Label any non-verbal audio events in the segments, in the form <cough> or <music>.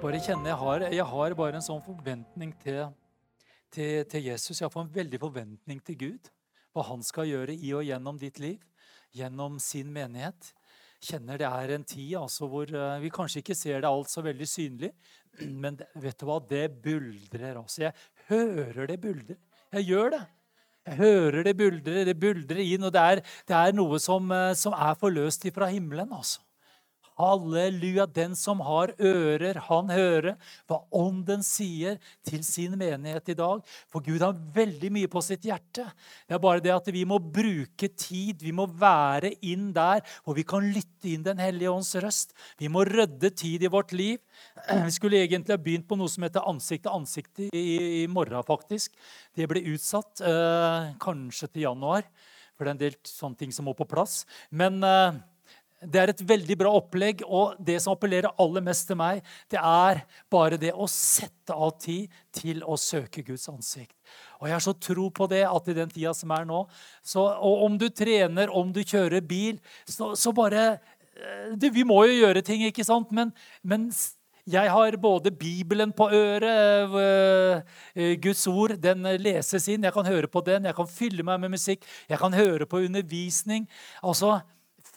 bare kjenner jeg har, jeg har bare en sånn forventning til, til, til Jesus. Jeg har en veldig forventning til Gud. Hva han skal gjøre i og gjennom ditt liv, gjennom sin menighet. Kjenner det er en tid altså, hvor uh, vi kanskje ikke ser det alt så veldig synlig, <clears throat> men vet du hva? Det buldrer. Altså. Jeg hører det buldre. Jeg gjør det. Jeg hører det buldre, det buldrer inn, og det er, det er noe som, uh, som er forløst ifra himmelen. altså. Halleluja. Den som har ører, han hører hva Ånden sier til sin menighet i dag. For Gud har veldig mye på sitt hjerte. Det er bare det at vi må bruke tid. Vi må være inn der hvor vi kan lytte inn Den hellige ånds røst. Vi må rydde tid i vårt liv. <clears throat> Vi skulle egentlig ha begynt på noe som heter Ansikt til ansikt i, i morgen, faktisk. Det ble utsatt eh, kanskje til januar. For det er en del sånne ting som må på plass. Men eh, det er et veldig bra opplegg, og det som appellerer aller mest til meg, det er bare det å sette av tid til å søke Guds ansikt. Og jeg har så tro på det at i den tida som er nå så, Og om du trener, om du kjører bil, så, så bare eh, det, Vi må jo gjøre ting, ikke sant? Men, men jeg har både Bibelen på øret, eh, eh, Guds ord, den leses inn. Jeg kan høre på den, jeg kan fylle meg med musikk, jeg kan høre på undervisning. Altså,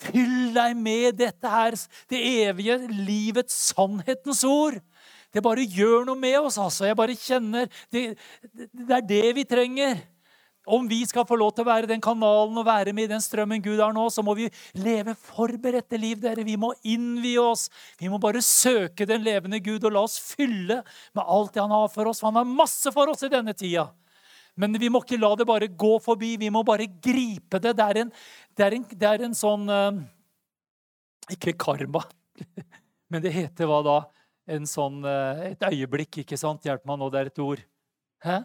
Fyll deg med dette her, det evige livets sannhetens ord. Det bare gjør noe med oss. altså. Jeg bare kjenner det, det er det vi trenger. Om vi skal få lov til å være den kanalen og være med i den strømmen Gud har nå, så må vi leve forberedte liv. dere. Vi må innvie oss. Vi må bare søke den levende Gud og la oss fylle med alt det han har for oss. For han har masse for oss i denne tida. Men vi må ikke la det bare gå forbi. Vi må bare gripe det. Det er en, det er en, det er en sånn uh, Ikke karma, <laughs> men det heter hva da? En sånn, uh, et øyeblikk, ikke sant? Hjelp meg nå, det er et ord. Hæ?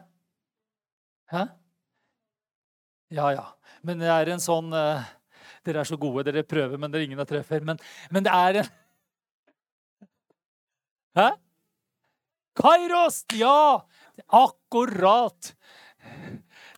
Hæ? Ja, ja. Men det er en sånn uh, Dere er så gode, dere prøver, men det er ingen dere treffer. Men, men det er en <laughs> Hæ? Kairos! Ja! Akkurat!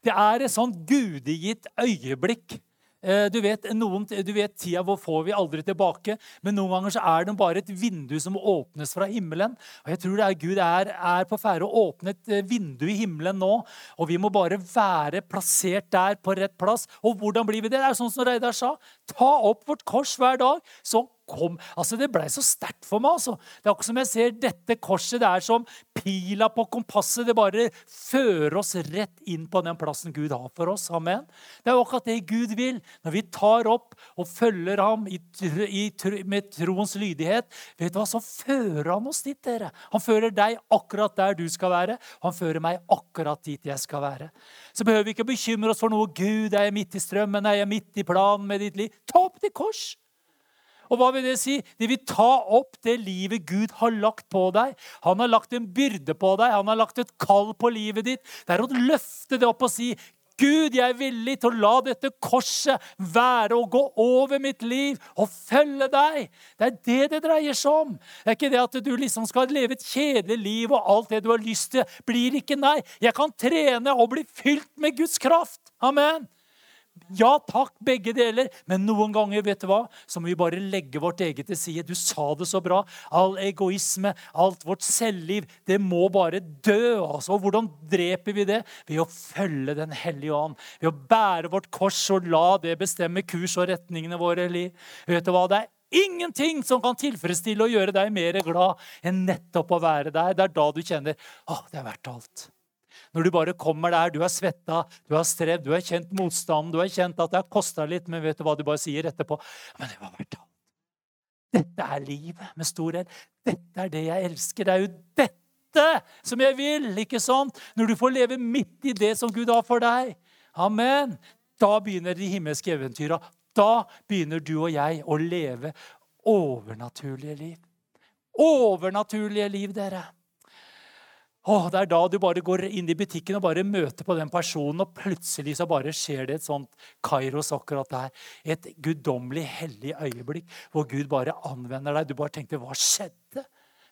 Det er et sånt gudegitt øyeblikk. Eh, du vet, noen, du vet, Tida hvor får vi aldri tilbake, men noen ganger så er det bare et vindu som åpnes fra himmelen. Og jeg tror det er Gud er, er på ferde å åpne et eh, vindu i himmelen nå. Og vi må bare være plassert der på rett plass. Og hvordan blir vi det? Det er sånn som Reidar sa. Ta opp vårt kors hver dag. Så kom Altså, Det blei så sterkt for meg. altså. Det er akkurat som jeg ser dette korset. Det er som pila på kompasset. Det bare fører oss rett inn på den plassen Gud har for oss. Amen. Det er jo akkurat det Gud vil. Når vi tar opp og følger ham i, i, med troens lydighet, vet du hva, så fører han oss dit, dere. Han fører deg akkurat der du skal være. Han fører meg akkurat dit jeg skal være. Så behøver vi ikke bekymre oss for noe. Gud, er jeg midt i strømmen? Er jeg midt i planen med ditt liv? Ta opp ditt kors! Og hva vil det si? Det vil ta opp det livet Gud har lagt på deg. Han har lagt en byrde på deg, han har lagt et kall på livet ditt. Det er å løfte det opp og si Gud, jeg er villig til å la dette korset være og gå over mitt liv og følge deg. Det er det det dreier seg om. Det er ikke det at du liksom skal leve et kjedelig liv og alt det du har lyst til, blir ikke nei. Jeg kan trene og bli fylt med Guds kraft. Amen. Ja takk, begge deler. Men noen ganger vet du hva, så må vi bare legge vårt eget til side. Du sa det så bra. All egoisme, alt vårt selvliv, det må bare dø. altså. Og hvordan dreper vi det? Ved å følge Den hellige ånd. Ved å bære vårt kors og la det bestemme kurs og retningene våre i liv. Vet du hva? Det er ingenting som kan tilfredsstille og gjøre deg mer glad enn nettopp å være der. Det er da du kjenner å, det er verdt alt. Når du bare kommer der, du har svetta, du har strevd, du har kjent motstanden, du har kjent at det har kosta litt, men vet du hva du bare sier etterpå? Men det var verdt alt. Dette er livet med stor L. Dette er det jeg elsker. Det er jo dette som jeg vil, ikke sant? Når du får leve midt i det som Gud har for deg. Amen. Da begynner de himmelske eventyra. Da begynner du og jeg å leve overnaturlige liv. Overnaturlige liv, dere. Åh, det er da du bare går inn i butikken og bare møter på den personen, og plutselig så bare skjer det et sånt kairos akkurat der. Et guddommelig, hellig øyeblikk hvor Gud bare anvender deg. Du bare tenkte 'Hva skjedde?'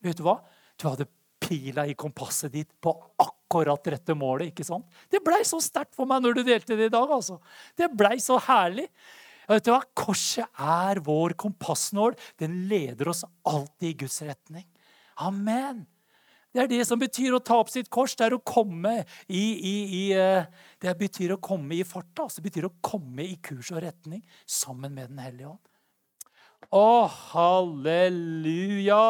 Vet du hva? Du hadde pila i kompasset ditt på akkurat rette målet. ikke sant? Det blei så sterkt for meg når du delte det i dag. altså. Det blei så herlig. Vet du hva? Korset er vår kompassnål. Den leder oss alltid i Guds retning. Amen. Det er det som betyr å ta opp sitt kors. Det er å komme i, i, i eh, Det betyr å komme i farta. Det betyr å komme i kurs og retning sammen med Den hellige ånd. Å, halleluja!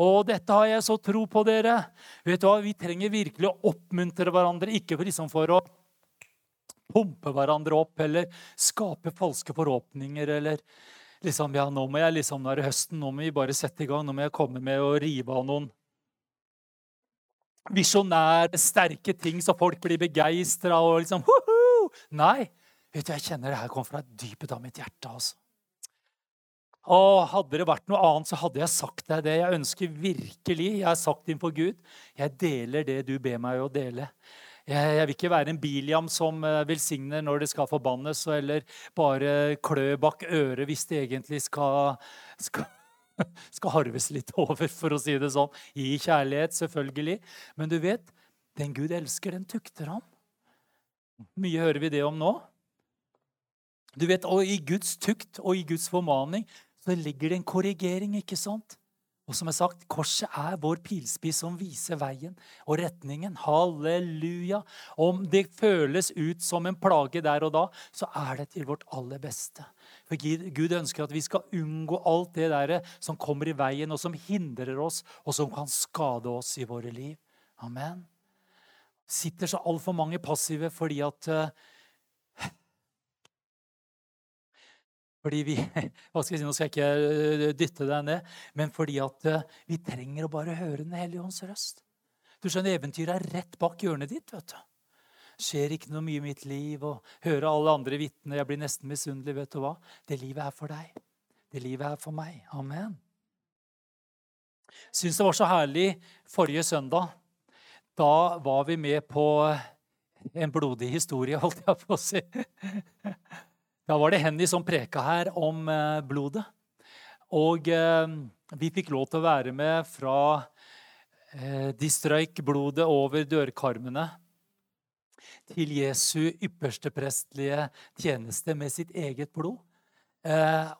Å, dette har jeg så tro på, dere. Vet du hva? Vi trenger virkelig å oppmuntre hverandre, ikke liksom for å pumpe hverandre opp eller skape falske forhåpninger eller liksom, ja, nå må jeg liksom, nå er det høsten, nå må vi bare sette i gang, nå må jeg komme med å rive av noen visjonære, sterke ting så folk blir begeistra og liksom Hoho! Nei. Vet du, Jeg kjenner det her kommer fra dypet av mitt hjerte. altså. Og Hadde det vært noe annet, så hadde jeg sagt deg det. Jeg ønsker virkelig, jeg har sagt innenfor Gud, jeg deler det du ber meg å dele. Jeg, jeg vil ikke være en Biliam som eh, velsigner når det skal forbannes, eller bare klø bak øret hvis det egentlig skal, skal <laughs> skal harves litt over, for å si det sånn. I kjærlighet, selvfølgelig. Men du vet, den Gud elsker, den tukter han. Mye hører vi det om nå. Du vet, og I Guds tukt og i Guds formaning så ligger det en korrigering. ikke sant? Og som jeg sagt, Korset er vår pilspiss som viser veien og retningen. Halleluja! Om det føles ut som en plage der og da, så er det til vårt aller beste. For Gud ønsker at vi skal unngå alt det der som kommer i veien, og som hindrer oss, og som kan skade oss i våre liv. Amen. Sitter så altfor mange passive fordi at Fordi vi <laughs> hva skal jeg si, Nå skal jeg ikke øh, dytte deg ned, men fordi at øh, vi trenger å bare høre Den hellige ånds røst. Du skjønner, Eventyret er rett bak hjørnet ditt. vet du. Skjer ikke noe mye i mitt liv, og høre alle andre vitne. Jeg blir nesten misunnelig. vet du hva? Det livet er for deg. Det livet er for meg. Amen. Syns det var så herlig forrige søndag. Da var vi med på en blodig historie, <laughs> holdt jeg på å si. Da var det Henny som preka her om eh, blodet. Og eh, vi fikk lov til å være med fra eh, De strøyk blodet over dørkarmene til Jesu ypperste prestlige tjeneste med sitt eget blod.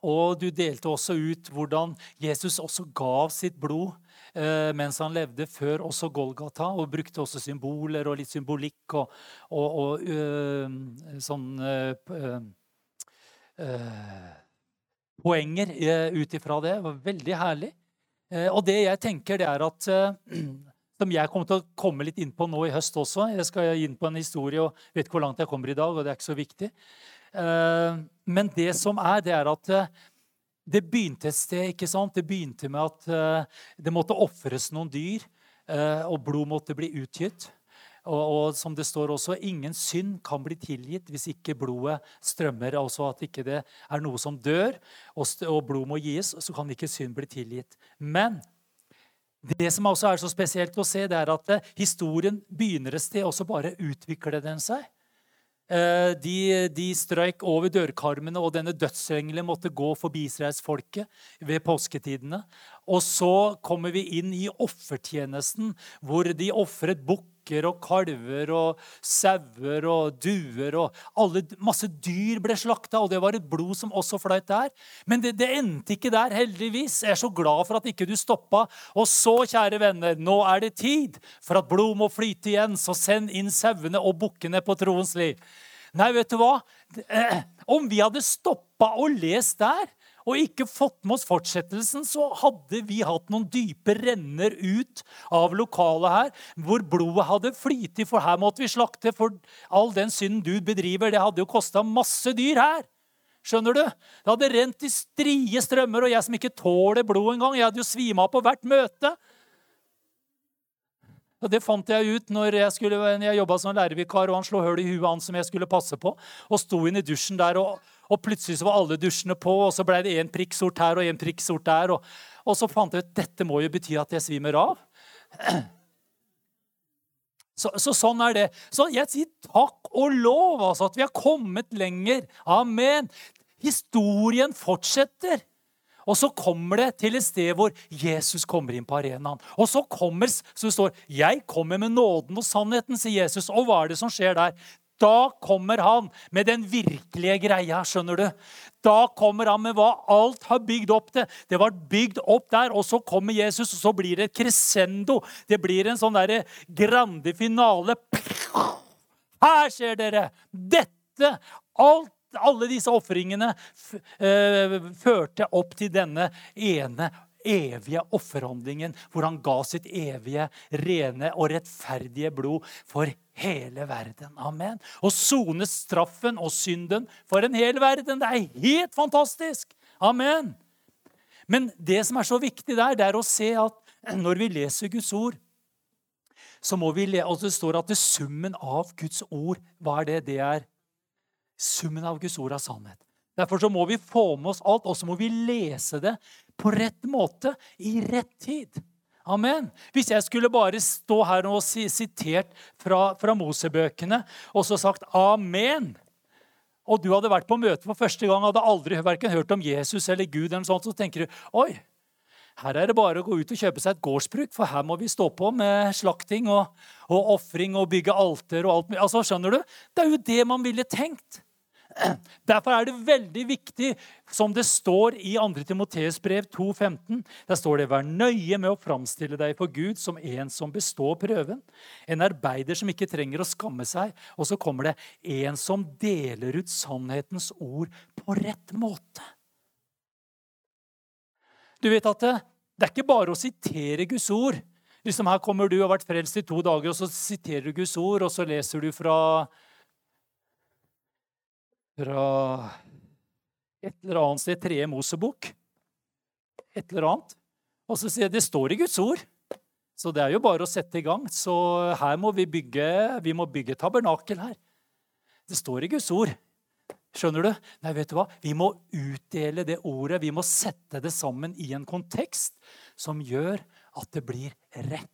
og du delte også ut hvordan Jesus også gav sitt blod mens han levde, før også Golgata, og brukte også symboler og litt symbolikk og, og, og sånn Eh, poenger eh, ut ifra det. Det var veldig herlig. Eh, og det jeg tenker, det er at <clears throat> Som jeg kommer til å komme litt inn på nå i høst også. Jeg skal inn på en historie og vet hvor langt jeg kommer i dag, og det er ikke så viktig. Men det som er, det er at det begynte et sted. ikke sant? Det begynte med at det måtte ofres noen dyr, og blod måtte bli utgitt. Og, og, som det står også, ingen synd kan bli tilgitt hvis ikke blodet strømmer. Altså at ikke det er noe som dør, og, og blod må gis, så kan ikke synd bli tilgitt. Men det som også er så spesielt å se, det er at eh, historien begynner et sted, og så bare utvikler den seg. Eh, de, de strøyk over dørkarmene, og denne dødsengelen måtte gå forbi israelsfolket ved påsketidene. Og så kommer vi inn i offertjenesten, hvor de ofret bukker og kalver og sauer og duer og alle, Masse dyr ble slakta, og det var et blod som også fløyt der. Men det, det, endte ikke der, heldigvis. Jeg er så glad for at ikke du stoppa. Og så, kjære venner, nå er det tid for at blod må flyte igjen, så send inn sauene og bukkene på troens liv. Nei, vet du hva? Eh, om vi hadde stoppa og lest der, og ikke fått med oss fortsettelsen, så hadde vi hatt noen dype renner ut av lokalet her, hvor blodet hadde flytet, for her måtte vi slakte. For all den synden du bedriver, det hadde jo kosta masse dyr her. Skjønner du? Det hadde rent i strie strømmer, og jeg som ikke tåler blod engang, jeg hadde jo svima på hvert møte. Og Det fant jeg ut når jeg, skulle, jeg jobba som lærervikar, og han slo hull i huet han som jeg skulle passe på, og sto inn i dusjen der og og plutselig så var alle dusjene på, og så ble det én prikk sort her og én prikk sort der. Og, og, så fant jeg ut dette må jo bety at jeg svimer av. Så, så, sånn er det. Så jeg sier takk og lov altså, at vi har kommet lenger. Amen. Historien fortsetter. Og så kommer det til et sted hvor Jesus kommer inn på arenaen. Og så kommer så det står, 'Jeg kommer med nåden og sannheten', sier Jesus. Og hva er det som skjer der? Da kommer han med den virkelige greia, skjønner du. Da kommer han med hva alt har bygd opp til. Det var bygd opp der, og så kommer Jesus, og så blir det et crescendo. Det blir en sånn derre grande finale. Her ser dere! Dette, alt alle disse ofringene eh, førte opp til denne ene evige offerhandlingen, hvor han ga sitt evige, rene og rettferdige blod for hele verden. Amen. Og sone straffen og synden for en hel verden. Det er helt fantastisk! Amen. Men det som er så viktig der, det er å se at når vi leser Guds ord, så må vi le, altså Det står at det summen av Guds ord, hva er det? Det er summen av Guds ord av sannhet. Derfor så må vi få med oss alt, og så må vi lese det på rett måte i rett tid. Amen. Hvis jeg skulle bare stå her og si, sitert fra, fra Mosebøkene og så sagt 'amen', og du hadde vært på møte for første gang hadde aldri hørt om Jesus eller Gud, eller sånt, så tenker du 'oi'. Her er det bare å gå ut og kjøpe seg et gårdsbruk, for her må vi stå på med slakting og, og ofring og bygge alter og alt Altså, skjønner du? Det er jo det man ville tenkt. Derfor er det veldig viktig, som det står i 2. Timoteus brev 2,15, der står det 'Vær nøye med å framstille deg for Gud som en som består prøven', 'en arbeider som ikke trenger å skamme seg', og så kommer det 'en som deler ut sannhetens ord på rett måte'. Du vet at det, det er ikke bare å sitere Guds ord. Liksom Her kommer du og har vært frelst i to dager, og så siterer du Guds ord, og så leser du fra fra et eller annet sted, Tredje Mosebok. Et eller annet. Og så sier jeg det står i Guds ord. Så det er jo bare å sette i gang. Så her må vi bygge vi må bygge tabernakel her. Det står i Guds ord. Skjønner du? Nei, vet du hva? Vi må utdele det ordet. Vi må sette det sammen i en kontekst som gjør at det blir rett.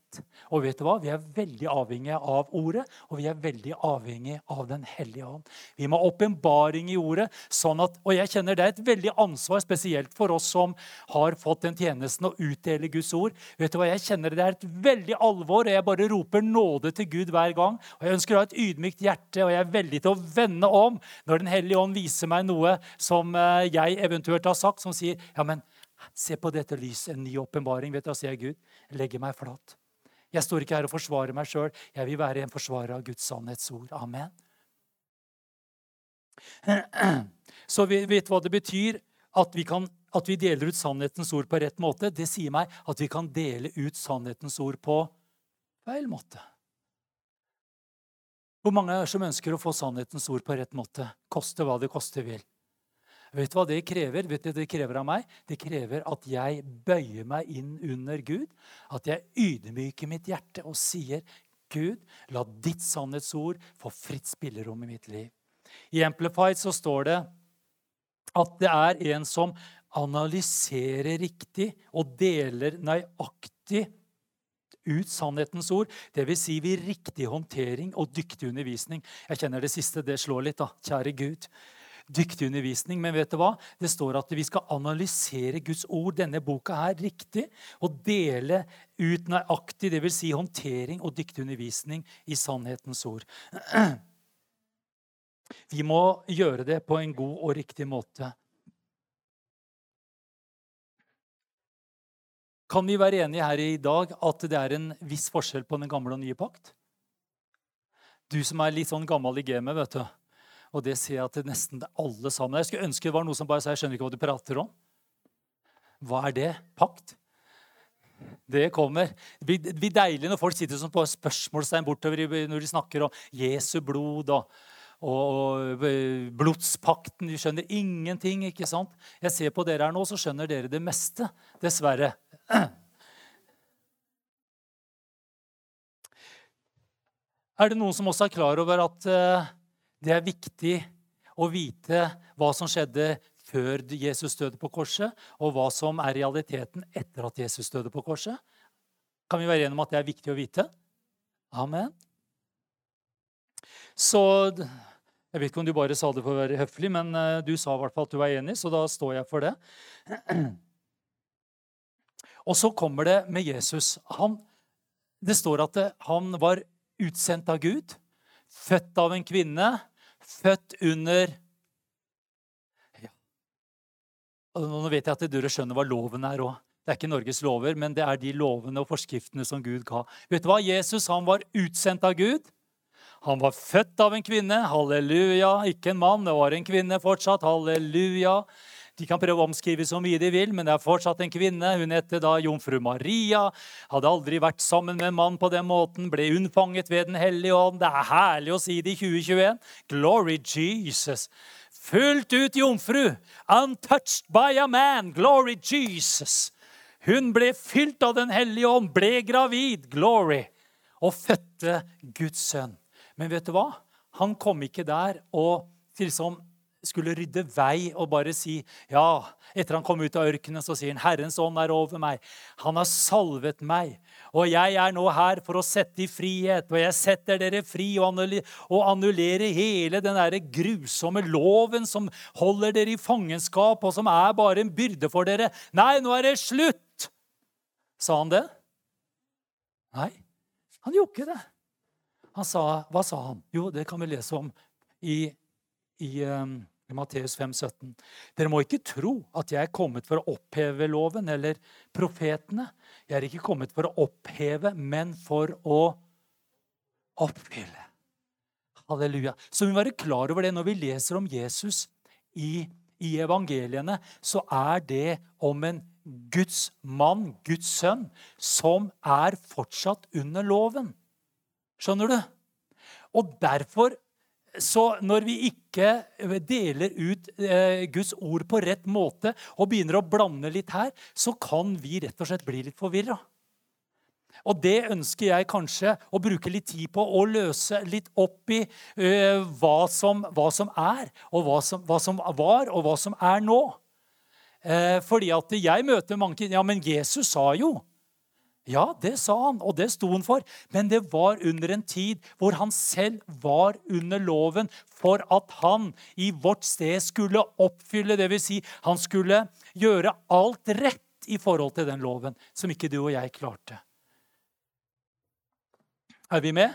Og vet du hva? Vi er veldig avhengige av ordet, og vi er veldig avhengige av Den hellige ånd. Vi må ha åpenbaring i ordet. sånn at, Og jeg kjenner det er et veldig ansvar, spesielt for oss som har fått den tjenesten å utdele Guds ord. Vet du hva? Jeg kjenner Det er et veldig alvor, og jeg bare roper nåde til Gud hver gang. Og Jeg ønsker å ha et ydmykt hjerte, og jeg er veldig til å vende om når Den hellige ånd viser meg noe som eh, jeg eventuelt har sagt, som sier ja, men Se på dette lyset, en ny åpenbaring. Vet du hva, sier Gud. Legger meg flat. Jeg står ikke her og forsvarer meg sjøl. Jeg vil være en forsvarer av Guds sannhetsord. Amen. <clears throat> Så vi vet hva det betyr at vi, kan, at vi deler ut sannhetens ord på rett måte. Det sier meg at vi kan dele ut sannhetens ord på feil måte. Hvor mange er som ønsker å få sannhetens ord på rett måte? Koste hva det koste vil. Vet du hva det krever? Vet du hva Det krever av meg? Det krever at jeg bøyer meg inn under Gud. At jeg ydmyker mitt hjerte og sier, 'Gud, la ditt sannhetsord få fritt spillerom i mitt liv'. I Amplified så står det at det er en som analyserer riktig og deler nøyaktig ut sannhetens ord. Dvs. Si ved riktig håndtering og dyktig undervisning. Jeg kjenner det siste, det slår litt, da. Kjære Gud dyktig undervisning. Men vet du hva? det står at vi skal analysere Guds ord, denne boka her, riktig. Og dele ut nøyaktig, dvs. Si håndtering og dyktig undervisning i sannhetens ord. <clears throat> Vi må gjøre det på en god og riktig måte. Kan vi være enige her i dag at det er en viss forskjell på den gamle og nye pakt? Du som er litt sånn gammel i gamet, vet du. Og det ser jeg til nesten alle sammen. Jeg skulle ønske det var noe som bare sa jeg skjønner ikke hva du prater om. Hva er det? Pakt? Det kommer. Det blir deilig når folk sitter som på spørsmålstegn bortover når de snakker om Jesu blod og, og, blodspakten. De skjønner ingenting. ikke sant? Jeg ser på dere her nå, så skjønner dere det meste. Dessverre. Er det noen som også er klar over at det er viktig å vite hva som skjedde før Jesus døde på korset, og hva som er realiteten etter at Jesus døde på korset. Kan vi være enige om at det er viktig å vite? Amen. Så Jeg vet ikke om du bare sa det for å være høflig, men eh, du sa i hvert fall at du var enig, så da står jeg for det. <clears throat> Og så kommer det med Jesus. Han, det står at han var utsendt av Gud født av en kvinne, født under ja. Nå vet jeg at dere skjønner hva loven er òg. Det er ikke Norges lover, men det er de lovene og forskriftene som Gud ga. Vet du hva? Jesus han var utsendt av Gud. Han var født av en kvinne. Halleluja. Ikke en mann, det var en kvinne fortsatt. Halleluja. De kan prøve å omskrive så mye de vil, men det er fortsatt en kvinne. Hun heter da jomfru Maria. Hadde aldri vært sammen med en mann på den måten. Ble unnfanget ved Den hellige ånd. Det er herlig å si det i 2021. Glory Jesus. Fullt ut jomfru. Untouched by a man. Glory Jesus. Hun ble fylt av Den hellige ånd, ble gravid. Glory. Og fødte Guds sønn. Men vet du hva? Han kom ikke der og liksom skulle rydde vei og bare si ja, Etter han kom ut av ørkenen, så sier han, 'Herrens ånd er over meg.' 'Han har salvet meg, og jeg er nå her for å sette i frihet.' 'Og jeg setter dere fri og annullerer hele den der grusomme loven som holder dere i fangenskap, og som er bare en byrde for dere.' 'Nei, nå er det slutt!' Sa han det? Nei, han gjorde ikke det. Han sa, Hva sa han? Jo, det kan vi lese om i, i um, i Matteus 5, 17. Dere må ikke tro at jeg er kommet for å oppheve loven eller profetene. Jeg er ikke kommet for å oppheve, men for å oppfylle. Halleluja. Så vi må være klar over det når vi leser om Jesus i, i evangeliene, så er det om en Guds mann, Guds sønn, som er fortsatt under loven. Skjønner du? Og derfor så når vi ikke deler ut eh, Guds ord på rett måte og begynner å blande litt her, så kan vi rett og slett bli litt forvirra. Og det ønsker jeg kanskje å bruke litt tid på å løse litt opp i uh, hva, som, hva, som, er, og hva som, hva som, var, og hva som er nå. Uh, fordi at jeg møter mange Ja, men Jesus sa jo ja, det sa han, og det sto han for. Men det var under en tid hvor han selv var under loven for at han i vårt sted skulle oppfylle, dvs. Si, han skulle gjøre alt rett i forhold til den loven, som ikke du og jeg klarte. Er vi med?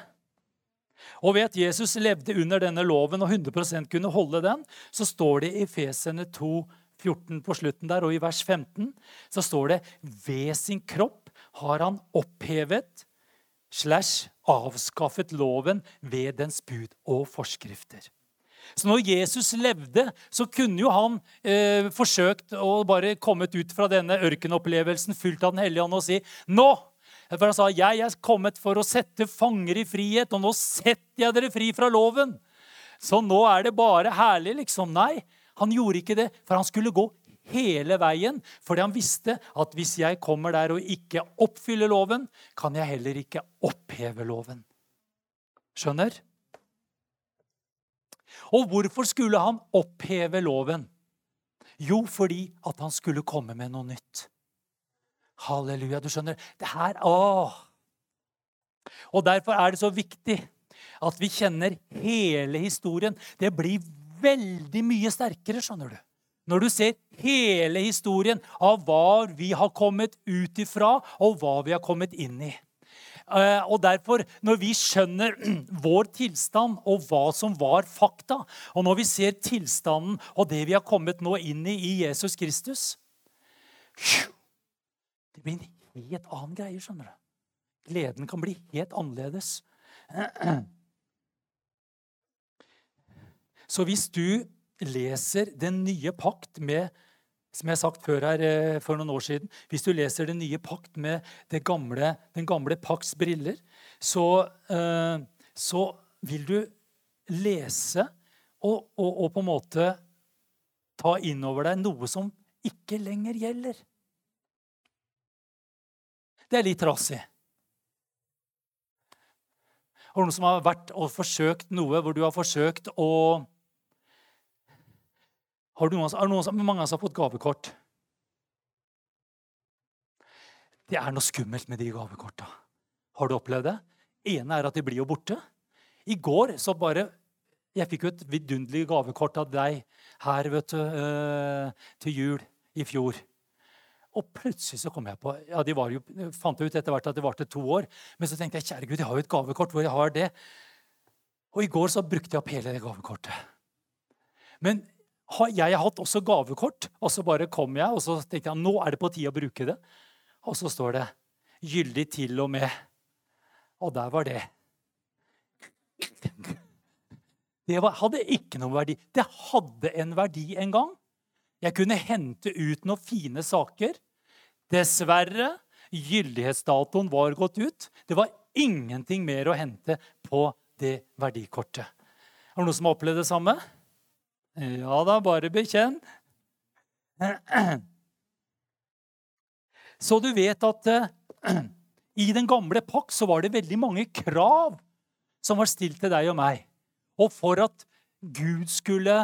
Og ved at Jesus levde under denne loven og 100% kunne holde den, så står det i Fesene 2, 14 på slutten der, og i vers 15 så står det ved sin kropp har han opphevet slash avskaffet loven ved dens bud og forskrifter. Så når Jesus levde, så kunne jo han eh, forsøkt å bare kommet ut fra denne ørkenopplevelsen fylt av Den hellige ånd og si nå For han sa jeg er kommet for å sette fanger i frihet, og nå setter jeg dere fri fra loven. Så nå er det bare herlig, liksom. Nei, han gjorde ikke det, for han skulle gå hele veien, fordi han visste at hvis jeg kommer der og ikke oppfyller loven, kan jeg heller ikke oppheve loven. Skjønner? Og hvorfor skulle han oppheve loven? Jo, fordi at han skulle komme med noe nytt. Halleluja. Du skjønner? Det her åh. Og Derfor er det så viktig at vi kjenner hele historien. Det blir veldig mye sterkere, skjønner du. Når du ser hele historien av hva vi har kommet ut ifra, og hva vi har kommet inn i. Eh, og derfor, når vi skjønner <clears throat> vår tilstand og hva som var fakta, og når vi ser tilstanden og det vi har kommet nå inn i i Jesus Kristus Det blir en helt annen greie, skjønner du. Gleden kan bli helt annerledes. <clears throat> Så hvis du leser Den nye pakt med som jeg har sagt før her eh, for noen år siden, Hvis du leser Den nye pakt med gamle, den gamle pakts briller, så, eh, så, vil du lese og, og, og, på en måte ta inn over deg noe som ikke lenger gjelder. Det er litt trassig. Har noen som har vært og forsøkt noe hvor du har forsøkt å har noen, er noen, mange som har fått gavekort? Det er noe skummelt med de gavekorta. Har du opplevd det? ene er at de blir jo borte. I går så bare Jeg fikk jo et vidunderlig gavekort av deg her vet du, øh, til jul i fjor. Og plutselig så kom jeg på ja, de var jo, fant jeg ut etter hvert at det varte to år. Men så tenkte jeg kjære Gud, jeg har jo et gavekort hvor jeg har det. Og i går så brukte jeg opp hele det gavekortet. Men jeg har hatt også gavekort, og så bare kom jeg, og så tenkte jeg nå er det på tide å bruke det. Og så står det 'gyldig til og med'. Og der var det. Det var, hadde ikke noen verdi. Det hadde en verdi en gang. Jeg kunne hente ut noen fine saker. Dessverre, gyldighetsdatoen var gått ut. Det var ingenting mer å hente på det verdikortet. Er det noen som har opplevd det samme? Ja da, bare bekjenn. Så du vet at uh, i den gamle pakt så var det veldig mange krav som var stilt til deg og meg. Og for at Gud skulle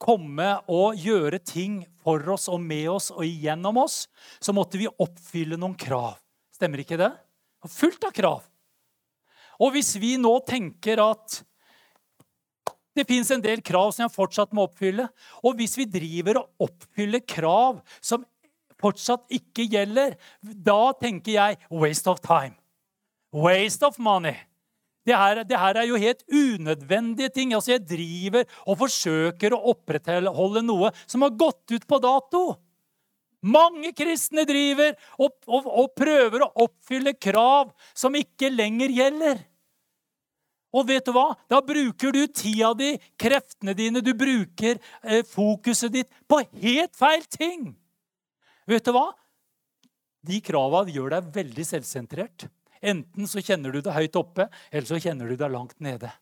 komme og gjøre ting for oss og med oss og igjennom oss, så måtte vi oppfylle noen krav. Stemmer ikke det? Fullt av krav. Og hvis vi nå tenker at det fins en del krav som jeg fortsatt må oppfylle. Og hvis vi driver og oppfyller krav som fortsatt ikke gjelder, da tenker jeg waste of time. Waste of money. Det her, det her, er jo helt unødvendige ting. Altså Jeg driver og forsøker å opprettholde noe som har gått ut på dato. Mange kristne driver og, og, og prøver å oppfylle krav som ikke lenger gjelder. Og vet du hva? Da bruker du tida di, kreftene dine, du bruker eh, fokuset ditt på helt feil ting. Vet du hva? De krava gjør deg veldig selvsentrert. Enten så kjenner du det høyt oppe, eller så kjenner du det langt nede.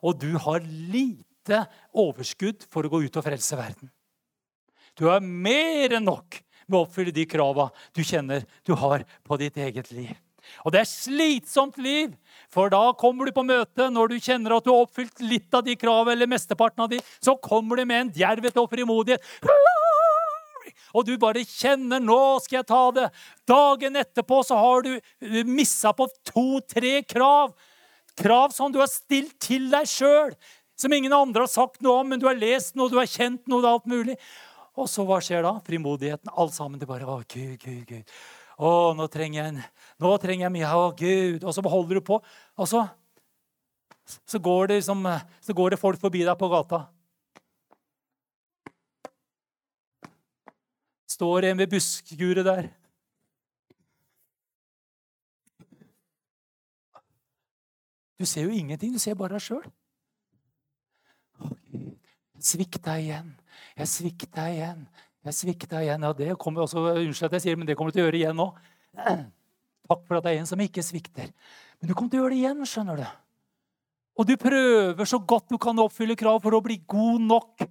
Og du har lite overskudd for å gå ut og frelse verden. Du har mer enn nok med å oppfylle de krava du kjenner du har på ditt eget liv. Og det er slitsomt liv, for da kommer du på møte når du kjenner at du har oppfylt litt av de kravene, eller mesteparten av de, så kommer du med en djervhet og frimodighet. Og du bare kjenner 'nå skal jeg ta det'. Dagen etterpå så har du missa på to-tre krav. Krav som du har stilt til deg sjøl, som ingen andre har sagt noe om, men du har lest noe, du har kjent noe, alt mulig. Og så hva skjer da? Frimodigheten. Alt sammen. Det bare Å, Gud, Gud, Gud. Å, nå trenger jeg en nå trenger jeg mye. Å, Gud. Og så beholder du på. Og så, så, går det liksom, så går det folk forbi deg på gata. Står en ved busskuret der. Du ser jo ingenting. Du ser bare deg sjøl. Svikta igjen. Jeg svikta igjen. Jeg svikta igjen. Ja, det kommer også, Unnskyld at jeg sier men det kommer du til å gjøre igjen nå. Takk for at det er en som ikke svikter. Men du kommer til å gjøre det igjen. skjønner du. Og du prøver så godt du kan oppfylle krav for å bli god nok.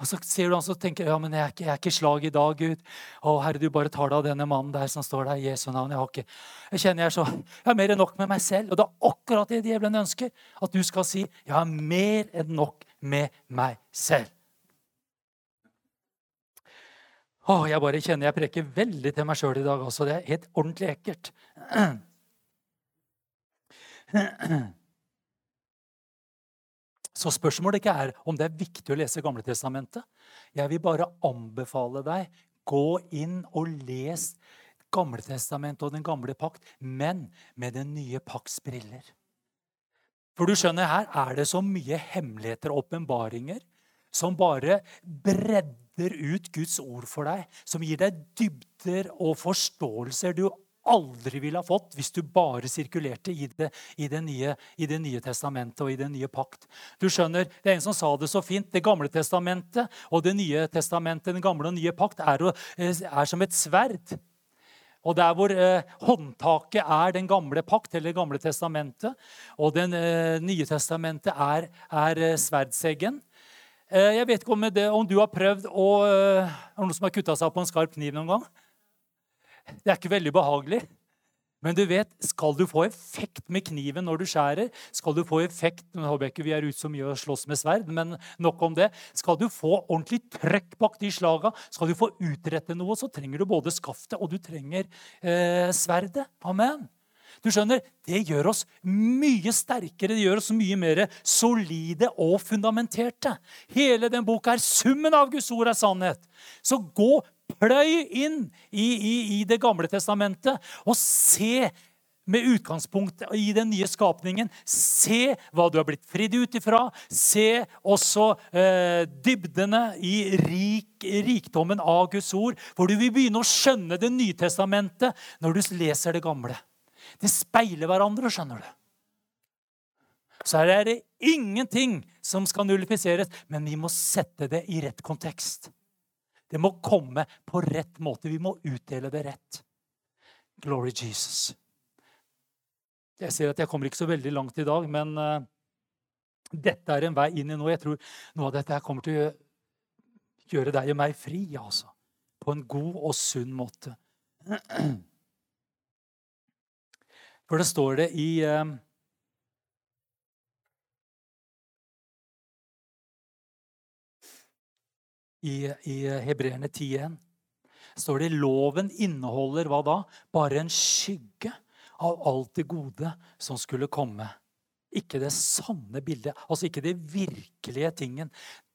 Og så ser du han som tenker ja, men jeg er, ikke, jeg er ikke slag i dag, Gud. Å, Herre, du bare tar deg av denne mannen der som står der i Jesu navn. Jeg, har ikke, jeg kjenner jeg er så, jeg har mer enn nok med meg selv. Og det er akkurat det djevelen ønsker. At du skal si jeg har mer enn nok med meg selv. Å, jeg bare kjenner jeg preker veldig til meg sjøl i dag også. Det er helt ordentlig ekkelt. Så spørsmålet ikke er om det er viktig å lese Gamle Testamentet. Jeg vil bare anbefale deg gå inn og les Gamle Testamentet og Den gamle pakt, men med den nye pakts briller. For du skjønner, her er det så mye hemmeligheter og åpenbaringer som bare bredder ut Guds ord for deg, som gir deg dybder og forståelser du aldri ville ha fått hvis du bare sirkulerte i det, i det, nye, i det nye, testamentet og i den nye pakt. Du skjønner, Det er en som sa det så fint. Det gamle testamentet og Det nye testamentet, den gamle og nye pakt, er, er som et sverd. Og der hvor eh, håndtaket er den gamle pakt, eller Det gamle testamentet, og Det eh, nye testamentet er, er eh, sverdseggen, Eh, jeg vet ikke om, det, om du har prøvd å Er eh, noen som har kutta seg på en skarp kniv noen gang? Det er ikke veldig behagelig. Men du vet, skal du få effekt med kniven når du skjærer, skal du få effekt nå håper jeg ikke vi er ute så mye og slåss med sverd, men nok om det, skal du få ordentlig trøkk bak de slaga, skal du få utrette noe, så trenger du både skaftet og du trenger eh, sverdet. Amen. Du skjønner, Det gjør oss mye sterkere, det gjør oss mye mer solide og fundamenterte. Hele den boka er summen av Guds ord er sannhet. Så gå pløy inn i, i, i Det gamle testamentet og se med utgangspunkt i den nye skapningen. Se hva du har blitt fridd ut ifra. Se også eh, dybdene i rik, rikdommen av Guds ord. For du vil begynne å skjønne Det nye testamentet når du leser det gamle. De speiler hverandre, skjønner du. Så her er det ingenting som skal nullifiseres, men vi må sette det i rett kontekst. Det må komme på rett måte. Vi må utdele det rett. Glory Jesus. Jeg ser at jeg kommer ikke så veldig langt i dag, men uh, dette er en vei inn i noe. Jeg tror noe av dette her kommer til å gjøre deg og meg fri, altså. På en god og sunn måte. <clears throat> For det står det i uh, I, i Hebreerne 10.1 står det loven inneholder hva da? Bare en skygge av alt det gode som skulle komme. Ikke det sanne bildet, altså ikke det virkelige tingen.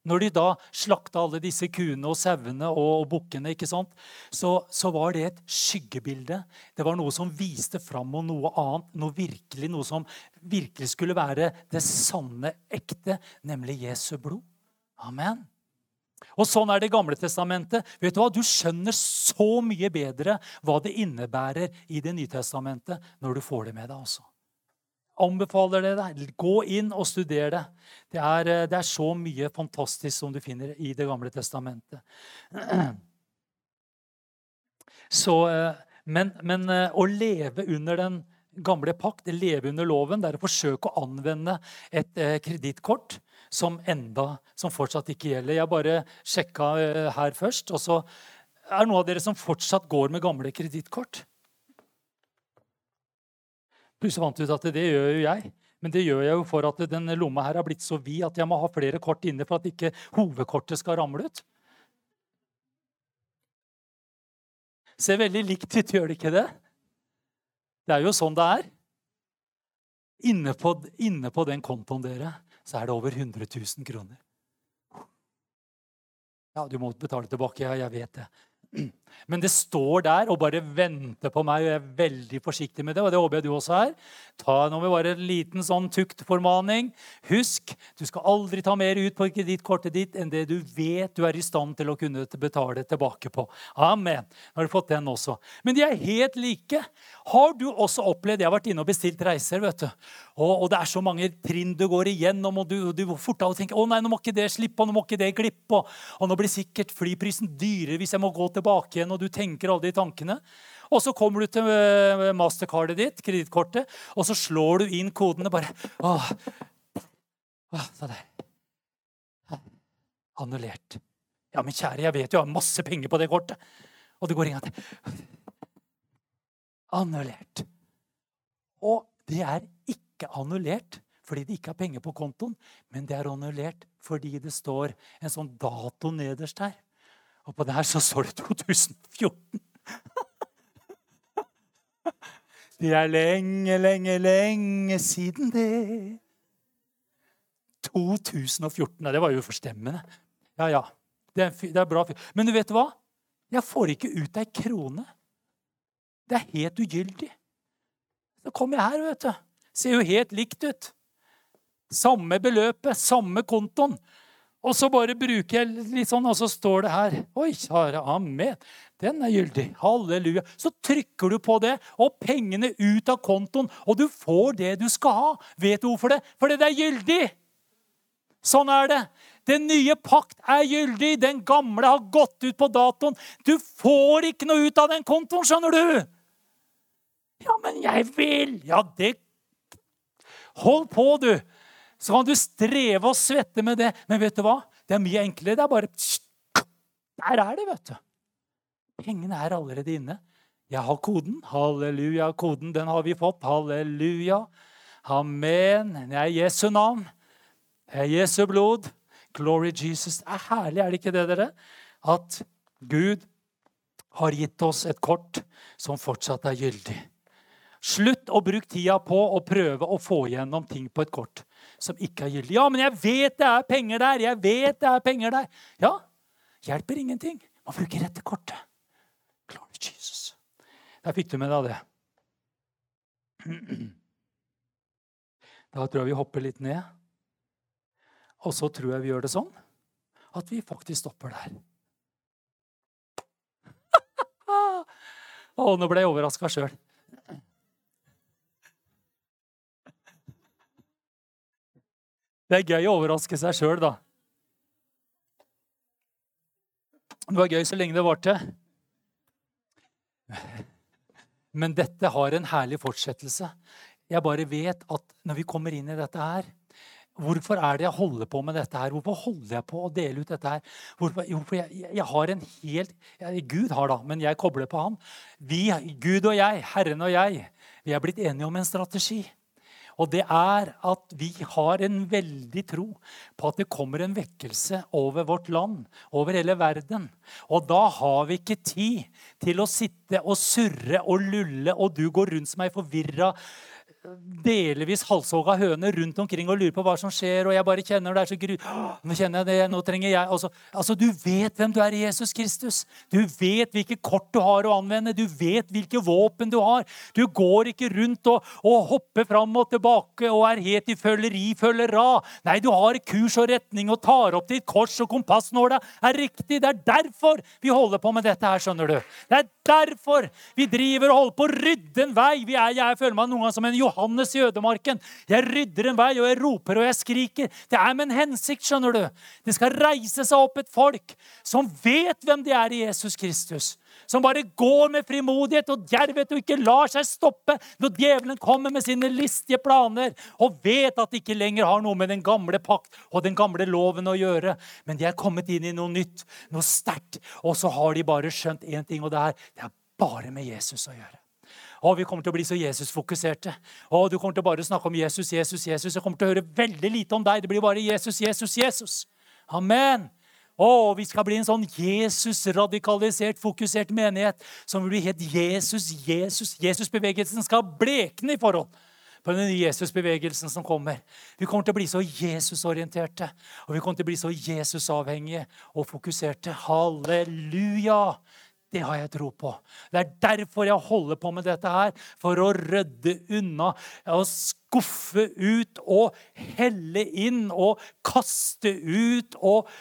Når de da slakta alle disse kuene og sauene og, bukkene, så, så, var det et skyggebilde. Det var noe som viste fram om noe annet, noe virkelig, noe som virkelig skulle være det sanne, ekte, nemlig Jesu blod. Amen. Og Sånn er Det gamle testamentet. Vet Du hva? Du skjønner så mye bedre hva det innebærer i Det nye testamentet når du får det med deg. også. Anbefaler det deg. Gå inn og studer det. Det er, eh, det er så mye fantastisk som du finner i Det gamle testamentet. <clears throat> Så, eh, men, men eh, å leve under den gamle pakt, leve under loven, det er å forsøke å anvende et kredittkort som enda, som fortsatt ikke gjelder. Jeg bare sjekka eh, her først. Og så er det noen av dere som fortsatt går med gamle kredittkort. Plutselig fant ut at det gjør jo jeg. Men det gjør jeg jo for at den lomma her har blitt så vid at jeg må ha flere kort inne for at ikke hovedkortet skal ramle ut. Ser veldig likt ut, gjør det ikke det? Det er jo sånn det er. Inne på, inne på den kontoen dere så er det over 100 000 kroner. Ja, du må betale tilbake. Ja, jeg vet det. Men det står der og bare venter på meg, og jeg er veldig forsiktig med det. og det håper jeg du også er. Ta nå med bare en liten sånn tuktformaning. Husk, du skal aldri ta mer ut på kredittkortet ditt enn det du vet du er i stand til å kunne betale tilbake på. Amen. Nå har du fått den også. Men de er helt like. Har du også opplevd Jeg har vært inne og bestilt reiser. vet du. Og, og det er så mange trinn du går igjennom, og du, du fort av og tenker å nei, nå må ikke det slippe, og nå må ikke det glippe. Og, og nå blir sikkert flyprisen dyrere hvis jeg må gå tilbake igjen. og du tenker alle de tankene. Og så kommer du til eh, mastercardet ditt, kredittkortet, og så slår du inn kodene bare Åh, åh. Annullert. Ja, men kjære, jeg vet jo jeg har masse penger på det kortet. Og det går ingen. Annullert. Og det er ikke annullert fordi det ikke har penger på kontoen, men det er annullert fordi det står en sånn dato nederst her. Og på det her så står det 2014. <laughs> Det er lenge, lenge, lenge siden det. 2014. Det var jo forstemmende. Ja, ja. Det er, det er bra. Men du vet hva? Jeg får ikke ut ei krone. Det er helt ugyldig. Så kommer jeg her, vet du. Ser jo helt likt ut. Samme beløpet, samme kontoen. Og så bare bruker jeg litt sånn, og så står det her Oi, kjære amen. Den er gyldig. Halleluja. Så trykker du på det, og pengene ut av kontoen, og du får det du skal ha. Vet du hvorfor det? Fordi det er gyldig. Sånn er det. Den nye pakt er gyldig. Den gamle har gått ut på datoen. Du får ikke noe ut av den kontoen, skjønner du. Ja, men jeg vil. Ja, det Hold på, du. Så kan du streve og svette med det. Men vet du hva? Det er mye enklere. Det er bare Der er det, vet du. Pengene er allerede inne. Jeg har koden. Halleluja. Koden, den har vi fått. Halleluja. Amen. Det er Jesu navn. Det er Jesu blod. Glory Jesus. Det er herlig, er det ikke det, dere? At Gud har gitt oss et kort som fortsatt er gyldig. Slutt å bruke tida på å prøve å få igjennom ting på et kort som ikke er gyldig. Ja, men jeg vet det er penger der! Jeg vet det er penger der! Ja, hjelper ingenting. Man bruker rette kortet. Glory Jesus. Der fikk du med deg det. <clears throat> Da tror jeg vi hopper litt ned. Og så tror jeg vi gjør det sånn at vi faktisk stopper der. <laughs> Å, nå ble jeg overraska sjøl. Det er gøy å overraske seg sjøl, da. Det var gøy så lenge det varte. Men dette har en herlig fortsettelse. Jeg bare vet at når vi kommer inn i dette her Hvorfor er det jeg holder på med dette her? Hvorfor holder jeg på å dele ut dette her? Hvorfor, hvorfor jeg, jeg, har en helt jeg, Gud har, da, men jeg kobler på han. Vi, Gud og jeg, Herren og jeg, vi er blitt enige om en strategi. Og det er at vi har en veldig tro på at det kommer en vekkelse over vårt land, over hele verden. Og da har vi ikke tid til å sitte og surre og lulle, og du går rundt som ei forvirra delvis halshogga høner rundt omkring og lurer på hva som skjer. og jeg bare kjenner det er så gru... Nå kjenner jeg det, nå trenger jeg altså, altså, Du vet hvem du er i Jesus Kristus. Du vet hvilke kort du har å anvende. Du vet hvilke våpen du har. Du går ikke rundt og, og hopper fram og tilbake og er helt i føleri, følger ra. Nei, du har kurs og retning og tar opp ditt kors, og kompassnåla er riktig. Det er derfor vi holder på med dette her, skjønner du. Det er derfor vi driver og holder på å rydde en vei. Er, jeg føler meg noen ganger som en Johan Johannes i ødemarken. Jeg rydder en vei, og jeg roper og jeg skriker. Det er med en hensikt, skjønner du. Det skal reise seg opp et folk som vet hvem de er i Jesus Kristus. Som bare går med frimodighet og djervhet og ikke lar seg stoppe når djevelen kommer med sine listige planer og vet at de ikke lenger har noe med den gamle pakt og den gamle loven å gjøre. Men de er kommet inn i noe nytt, noe sterkt. Og så har de bare skjønt én ting, og det er det er bare med Jesus å gjøre. Å, vi kommer til å bli så Jesus-fokuserte. Å, Du kommer til å bare snakke om Jesus, Jesus, Jesus. Jeg kommer til å høre veldig lite om deg. Det blir bare Jesus, Jesus, Jesus. Amen. Å, vi skal bli en sånn Jesus-radikalisert, fokusert menighet som vil bli helt Jesus, Jesus. Jesus-bevegelsen skal blekne i forhold på den Jesus-bevegelsen som kommer. Vi kommer til å bli så Jesus-orienterte, og vi kommer til å bli så Jesus-avhengige og fokuserte. Halleluja! Det har jeg tro på. Det er derfor jeg holder på med dette her. For å rydde unna og skuffe ut og helle inn og kaste ut og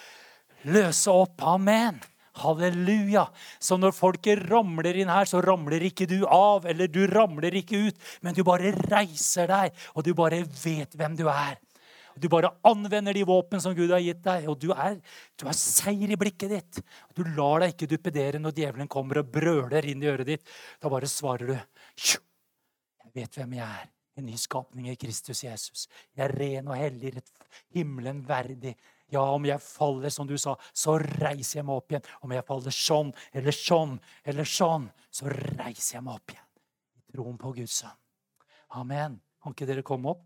løse opp. Amen. Halleluja. Så når folket ramler inn her, så ramler ikke du av, eller du ramler ikke ut, men du bare reiser deg, og du bare vet hvem du er. Du bare anvender de våpen som Gud har gitt deg, og du er, du er seier i blikket ditt. Du lar deg ikke duppedere når djevelen kommer og brøler inn i øret ditt. Da bare svarer du Jeg vet hvem jeg er. En ny skapning i Kristus Jesus. Jeg er ren og hellig, himmelen verdig. Ja, om jeg faller, som du sa, så reiser jeg meg opp igjen. Om jeg faller sånn eller sånn eller sånn, så reiser jeg meg opp igjen. I troen på Guds sønn. Amen. Kan ikke dere komme opp?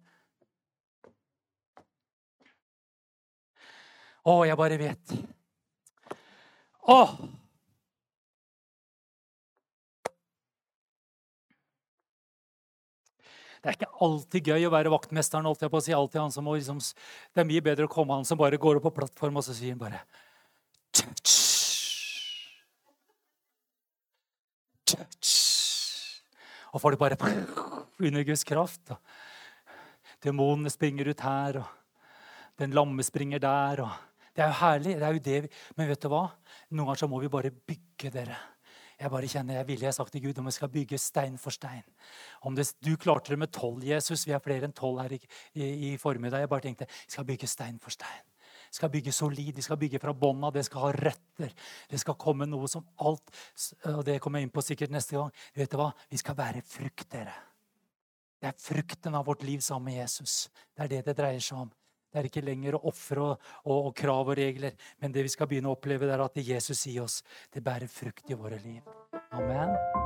Å, jeg bare vet. Å! Det er ikke alltid gøy å være vaktmesteren. holdt jeg på å si, alltid han som må liksom, Det er mye bedre å komme han som bare går opp på plattform, og så sier han bare Touch. Touch. Og får det bare under Guds kraft. Demonene springer ut her, og den lamme springer der. og det er jo herlig. det er jo det. Men vet du hva? Noen ganger så må vi bare bygge dere. Jeg bare kjenner, jeg ville jeg sagt til Gud om vi skal bygge stein for stein. Om det, Du klarte det med tolv, Jesus. Vi er flere enn tolv her i, i, i, formiddag. Jeg bare tenkte vi skal bygge stein for stein. Vi skal bygge solid, vi skal bygge fra bånn. Det skal ha røtter. Det skal komme noe som alt Og det kommer jeg inn på sikkert neste gang. Vet du hva? Vi skal være frukt, dere. Det er frukten av vårt liv sammen med Jesus. Det er det det dreier seg om. Det er ikke lenger ofre og, og, og, krav og regler. Men det vi skal begynne å oppleve, det er at Jesus i oss det bærer frukt i våre liv. Amen.